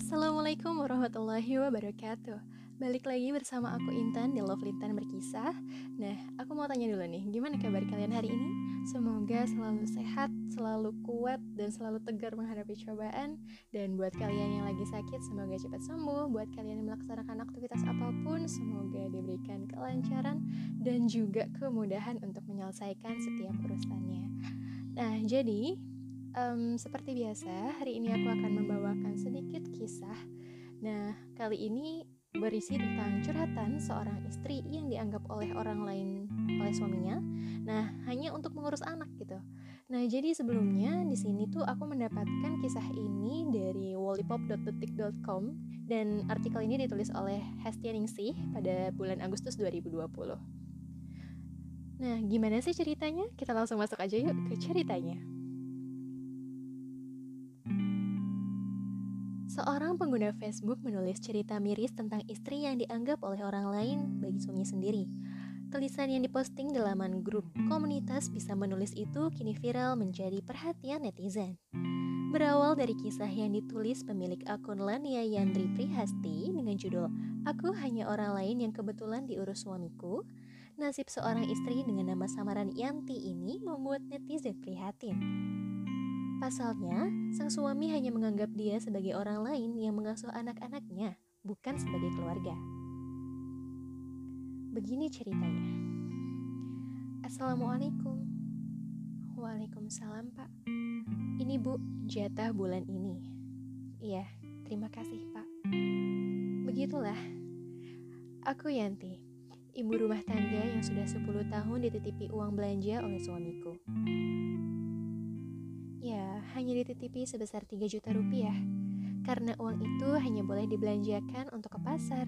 Assalamualaikum warahmatullahi wabarakatuh. Balik lagi bersama aku Intan di Love Lintan Berkisah. Nah, aku mau tanya dulu nih, gimana kabar kalian hari ini? Semoga selalu sehat, selalu kuat, dan selalu tegar menghadapi cobaan. Dan buat kalian yang lagi sakit, semoga cepat sembuh. Buat kalian yang melaksanakan aktivitas apa pun, semoga diberikan kelancaran Dan juga kemudahan untuk menyelesaikan setiap urusannya. Nah, jadi Um, seperti biasa, hari ini aku akan membawakan sedikit kisah. Nah, kali ini berisi tentang curhatan seorang istri yang dianggap oleh orang lain oleh suaminya. Nah, hanya untuk mengurus anak gitu. Nah, jadi sebelumnya di sini tuh aku mendapatkan kisah ini dari wallipop.detik.com dan artikel ini ditulis oleh Hestia Ningsih pada bulan Agustus 2020. Nah, gimana sih ceritanya? Kita langsung masuk aja yuk ke ceritanya. Seorang pengguna Facebook menulis cerita miris tentang istri yang dianggap oleh orang lain bagi suami sendiri. Tulisan yang diposting di laman grup komunitas bisa menulis itu kini viral menjadi perhatian netizen. Berawal dari kisah yang ditulis pemilik akun Lania Yandri Prihasti dengan judul Aku Hanya Orang Lain Yang Kebetulan Diurus Suamiku, nasib seorang istri dengan nama samaran Yanti ini membuat netizen prihatin. Pasalnya, sang suami hanya menganggap dia sebagai orang lain yang mengasuh anak-anaknya, bukan sebagai keluarga. Begini ceritanya. Assalamualaikum. Waalaikumsalam, Pak. Ini Bu, jatah bulan ini. Iya, terima kasih, Pak. Begitulah. Aku Yanti, ibu rumah tangga yang sudah 10 tahun dititipi uang belanja oleh suamiku hanya dititipi sebesar 3 juta rupiah, karena uang itu hanya boleh dibelanjakan untuk ke pasar,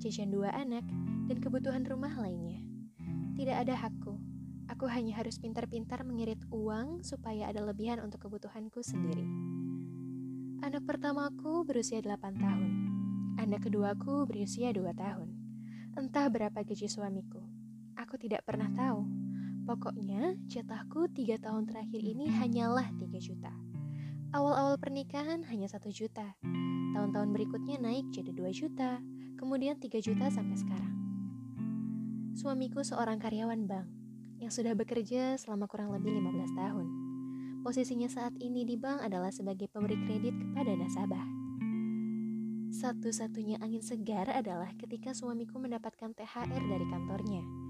jajan dua anak, dan kebutuhan rumah lainnya. Tidak ada hakku, aku hanya harus pintar-pintar mengirit uang supaya ada lebihan untuk kebutuhanku sendiri. Anak pertamaku berusia 8 tahun, anak keduaku berusia 2 tahun. Entah berapa gaji suamiku, aku tidak pernah tahu Pokoknya, jatahku tiga tahun terakhir ini hanyalah 3 juta. Awal-awal pernikahan hanya satu juta. Tahun-tahun berikutnya naik jadi 2 juta, kemudian 3 juta sampai sekarang. Suamiku seorang karyawan bank yang sudah bekerja selama kurang lebih 15 tahun. Posisinya saat ini di bank adalah sebagai pemberi kredit kepada nasabah. Satu-satunya angin segar adalah ketika suamiku mendapatkan THR dari kantornya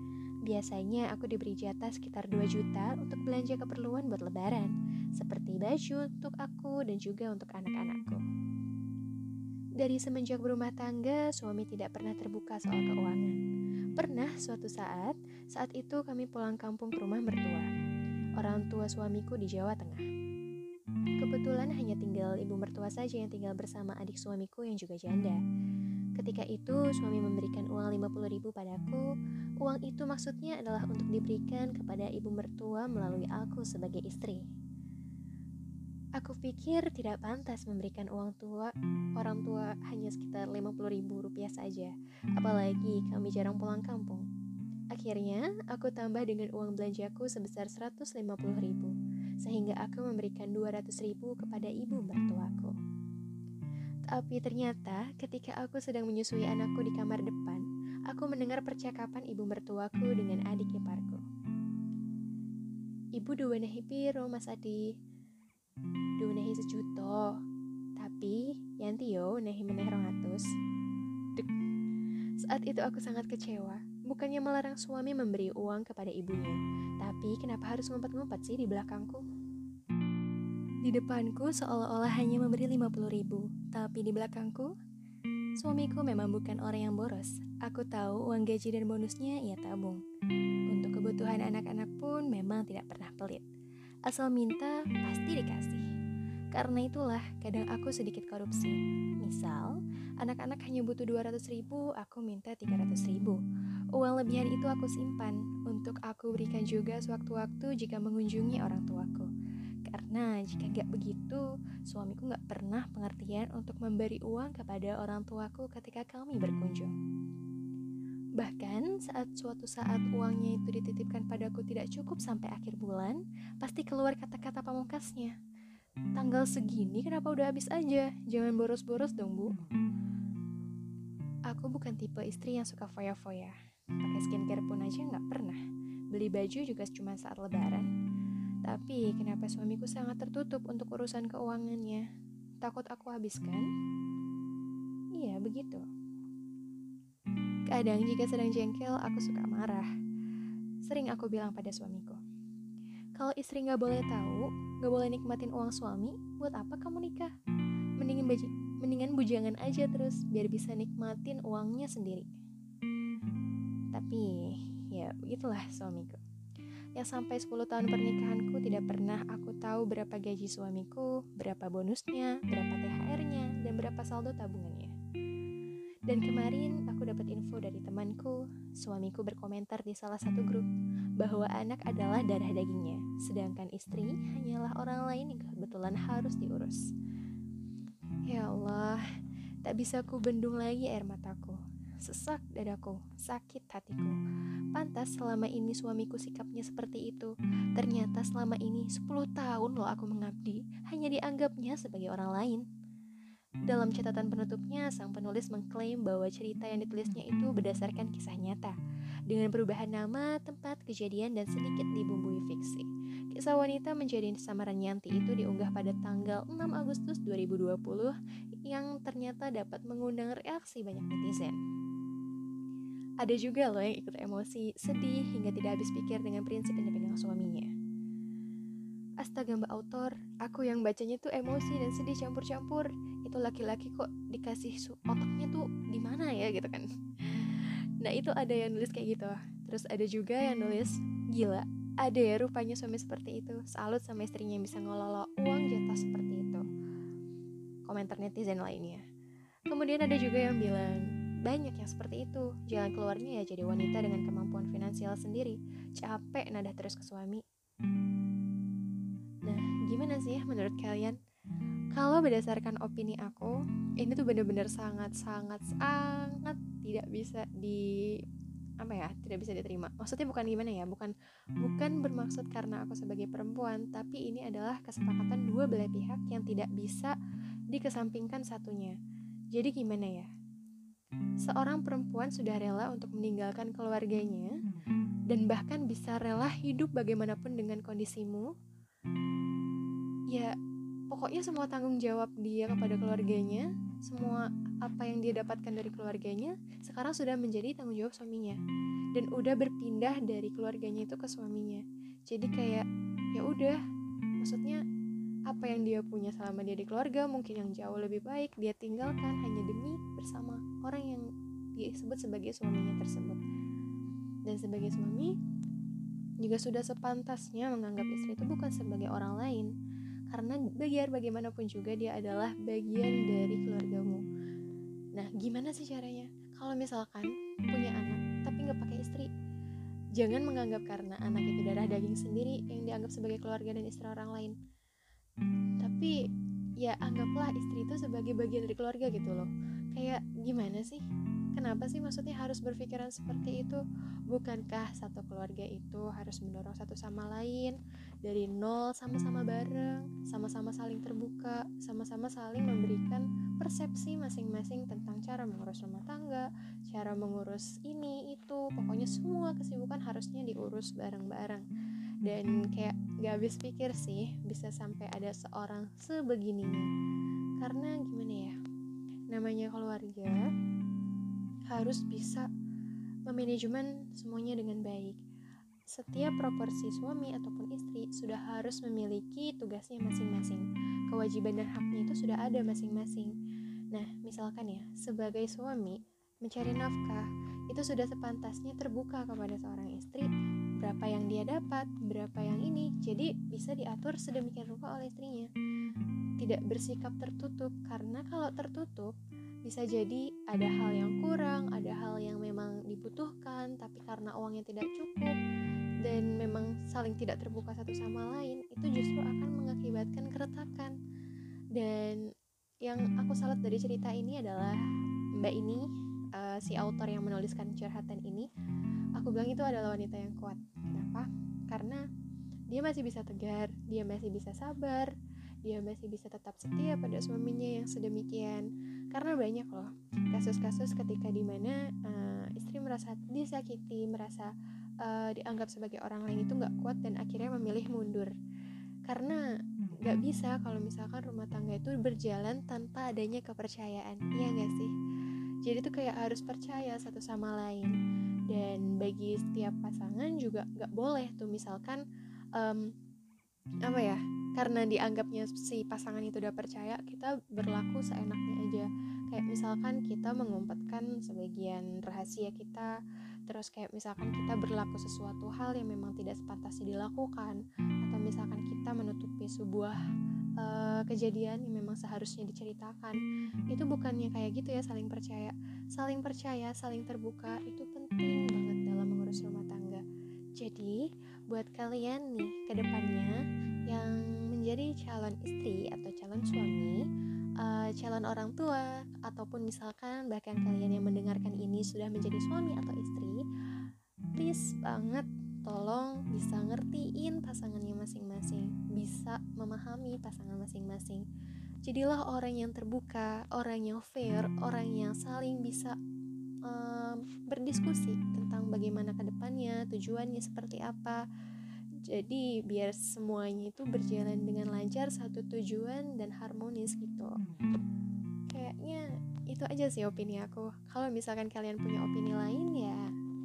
Biasanya aku diberi jatah sekitar 2 juta untuk belanja keperluan buat lebaran, seperti baju untuk aku dan juga untuk anak-anakku. Dari semenjak berumah tangga, suami tidak pernah terbuka soal keuangan. Pernah suatu saat, saat itu kami pulang kampung ke rumah mertua. Orang tua suamiku di Jawa Tengah. Kebetulan hanya tinggal ibu mertua saja yang tinggal bersama adik suamiku yang juga janda. Ketika itu suami memberikan uang 50 ribu padaku. Uang itu maksudnya adalah untuk diberikan kepada ibu mertua melalui aku sebagai istri. Aku pikir tidak pantas memberikan uang tua orang tua hanya sekitar 50 ribu rupiah saja, apalagi kami jarang pulang kampung. Akhirnya, aku tambah dengan uang belanjaku sebesar 150 ribu, sehingga aku memberikan 200 ribu kepada ibu mertuaku. Tapi ternyata ketika aku sedang menyusui anakku di kamar depan, aku mendengar percakapan ibu mertuaku dengan adik iparku. Ibu dua nahi piro mas adi? Dua nahi sejuto. Tapi yanti yo nahi meneh rongatus. Saat itu aku sangat kecewa. Bukannya melarang suami memberi uang kepada ibunya, tapi kenapa harus ngumpat-ngumpat sih di belakangku? Di depanku seolah-olah hanya memberi 50 ribu, tapi di belakangku, suamiku memang bukan orang yang boros. Aku tahu uang gaji dan bonusnya ia tabung. Untuk kebutuhan anak-anak pun memang tidak pernah pelit. Asal minta, pasti dikasih. Karena itulah, kadang aku sedikit korupsi. Misal, anak-anak hanya butuh 200 ribu, aku minta 300 ribu. Uang lebihan itu aku simpan, untuk aku berikan juga sewaktu-waktu jika mengunjungi orang tuaku. Karena jika gak begitu, suamiku gak pernah pengertian untuk memberi uang kepada orang tuaku ketika kami berkunjung. Bahkan saat suatu saat uangnya itu dititipkan padaku tidak cukup sampai akhir bulan, pasti keluar kata-kata pamungkasnya. tanggal segini kenapa udah habis aja? Jangan boros-boros dong, Bu. Aku bukan tipe istri yang suka foya-foya. Pakai skincare pun aja nggak pernah. Beli baju juga cuma saat lebaran. Tapi kenapa suamiku sangat tertutup untuk urusan keuangannya? Takut aku habiskan? Iya, begitu. Kadang jika sedang jengkel, aku suka marah. Sering aku bilang pada suamiku, kalau istri nggak boleh tahu, nggak boleh nikmatin uang suami, buat apa kamu nikah? Mendingin baji, mendingan bujangan aja terus, biar bisa nikmatin uangnya sendiri. Tapi, ya begitulah suamiku. Yang sampai 10 tahun pernikahanku tidak pernah aku tahu berapa gaji suamiku, berapa bonusnya, berapa THR-nya, dan berapa saldo tabungannya. Dan kemarin aku dapat info dari temanku, suamiku berkomentar di salah satu grup bahwa anak adalah darah dagingnya, sedangkan istri hanyalah orang lain yang kebetulan harus diurus. Ya Allah, tak bisa ku bendung lagi air mataku. Sesak dadaku, sakit hatiku. Pantas selama ini suamiku sikapnya seperti itu. Ternyata selama ini 10 tahun loh aku mengabdi, hanya dianggapnya sebagai orang lain. Dalam catatan penutupnya, sang penulis mengklaim bahwa cerita yang ditulisnya itu berdasarkan kisah nyata, dengan perubahan nama, tempat, kejadian, dan sedikit dibumbui fiksi. Kisah wanita menjadi samaran Yanti itu diunggah pada tanggal 6 Agustus 2020 yang ternyata dapat mengundang reaksi banyak netizen. Ada juga loh yang ikut emosi, sedih, hingga tidak habis pikir dengan prinsip yang dipegang suaminya. Astaga mbak autor, aku yang bacanya tuh emosi dan sedih campur-campur. Itu laki-laki kok dikasih otaknya tuh di mana ya gitu kan. Nah itu ada yang nulis kayak gitu. Terus ada juga yang nulis gila ada ya rupanya suami seperti itu. Salut sama istrinya yang bisa ngelola uang jatah seperti itu komentar netizen lainnya. Kemudian ada juga yang bilang banyak yang seperti itu. Jalan keluarnya ya jadi wanita dengan kemampuan finansial sendiri. Capek nada terus ke suami. Nah gimana sih ya menurut kalian? Kalau berdasarkan opini aku, ini tuh bener-bener sangat-sangat sangat tidak bisa di apa ya tidak bisa diterima. Maksudnya bukan gimana ya bukan bukan bermaksud karena aku sebagai perempuan tapi ini adalah kesepakatan dua belah pihak yang tidak bisa dikesampingkan satunya. Jadi gimana ya? Seorang perempuan sudah rela untuk meninggalkan keluarganya dan bahkan bisa rela hidup bagaimanapun dengan kondisimu. Ya pokoknya semua tanggung jawab dia kepada keluarganya semua apa yang dia dapatkan dari keluarganya sekarang sudah menjadi tanggung jawab suaminya. Dan udah berpindah dari keluarganya itu ke suaminya. Jadi kayak ya udah maksudnya apa yang dia punya selama dia di keluarga mungkin yang jauh lebih baik dia tinggalkan hanya demi bersama orang yang dia sebut sebagai suaminya tersebut. Dan sebagai suami juga sudah sepantasnya menganggap istri itu bukan sebagai orang lain. Karena biar bagaimanapun juga dia adalah bagian dari keluargamu. Nah gimana sih caranya? Kalau misalkan punya anak tapi nggak pakai istri jangan menganggap karena anak itu darah daging sendiri yang dianggap sebagai keluarga dan istri orang lain tapi ya anggaplah istri itu sebagai bagian dari keluarga gitu loh kayak gimana sih Kenapa sih maksudnya harus berpikiran seperti itu? Bukankah satu keluarga itu harus mendorong satu sama lain dari nol sama-sama bareng, sama-sama saling terbuka, sama-sama saling memberikan persepsi masing-masing tentang cara mengurus rumah tangga, cara mengurus ini itu, pokoknya semua kesibukan harusnya diurus bareng-bareng. Dan kayak gak habis pikir sih bisa sampai ada seorang sebegininya. Karena gimana ya? Namanya keluarga, harus bisa memanajemen semuanya dengan baik. Setiap proporsi suami ataupun istri sudah harus memiliki tugasnya masing-masing. Kewajiban dan haknya itu sudah ada masing-masing. Nah, misalkan ya, sebagai suami mencari nafkah itu sudah sepantasnya terbuka kepada seorang istri berapa yang dia dapat, berapa yang ini. Jadi bisa diatur sedemikian rupa oleh istrinya. Tidak bersikap tertutup karena kalau tertutup bisa jadi ada hal yang kurang, ada hal yang memang dibutuhkan, tapi karena uangnya tidak cukup dan memang saling tidak terbuka satu sama lain, itu justru akan mengakibatkan keretakan. Dan yang aku salut dari cerita ini adalah Mbak ini, uh, si autor yang menuliskan curhatan ini, aku bilang itu adalah wanita yang kuat. Kenapa? Karena dia masih bisa tegar, dia masih bisa sabar, dia masih bisa tetap setia pada suaminya yang sedemikian karena banyak loh kasus-kasus ketika di mana uh, istri merasa disakiti merasa uh, dianggap sebagai orang lain itu nggak kuat dan akhirnya memilih mundur karena nggak bisa kalau misalkan rumah tangga itu berjalan tanpa adanya kepercayaan iya nggak sih jadi tuh kayak harus percaya satu sama lain dan bagi setiap pasangan juga nggak boleh tuh misalkan um, apa ya karena dianggapnya si pasangan itu udah percaya kita berlaku seenaknya aja. Kayak misalkan kita mengumpetkan sebagian rahasia kita terus kayak misalkan kita berlaku sesuatu hal yang memang tidak sepantasnya dilakukan atau misalkan kita menutupi sebuah uh, kejadian yang memang seharusnya diceritakan itu bukannya kayak gitu ya saling percaya. Saling percaya saling terbuka itu penting banget dalam mengurus rumah tangga jadi buat kalian nih ke depannya yang menjadi calon istri atau calon suami uh, calon orang tua ataupun misalkan bahkan kalian yang mendengarkan ini sudah menjadi suami atau istri please banget tolong bisa ngertiin pasangannya masing-masing, bisa memahami pasangan masing-masing. Jadilah orang yang terbuka, orang yang fair, orang yang saling bisa um, berdiskusi tentang bagaimana ke depannya, tujuannya seperti apa. Jadi biar semuanya itu berjalan dengan lancar, satu tujuan dan harmonis gitu. Kayaknya itu aja sih opini aku. Kalau misalkan kalian punya opini lain ya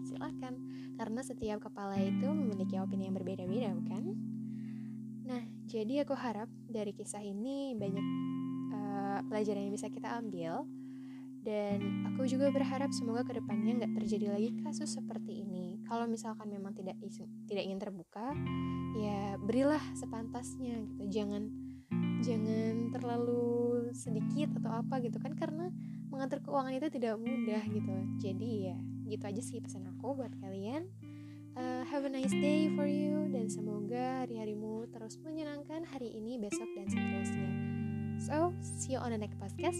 silahkan karena setiap kepala itu memiliki opini yang berbeda-beda bukan? Nah, jadi aku harap dari kisah ini banyak uh, pelajaran yang bisa kita ambil dan aku juga berharap semoga ke depannya nggak terjadi lagi kasus seperti ini. Kalau misalkan memang tidak tidak ingin terbuka, ya berilah sepantasnya gitu. Jangan jangan terlalu sedikit atau apa gitu kan karena mengatur keuangan itu tidak mudah gitu. Jadi ya gitu aja sih pesan aku buat kalian uh, have a nice day for you dan semoga hari-harimu terus menyenangkan hari ini besok dan seterusnya so see you on the next podcast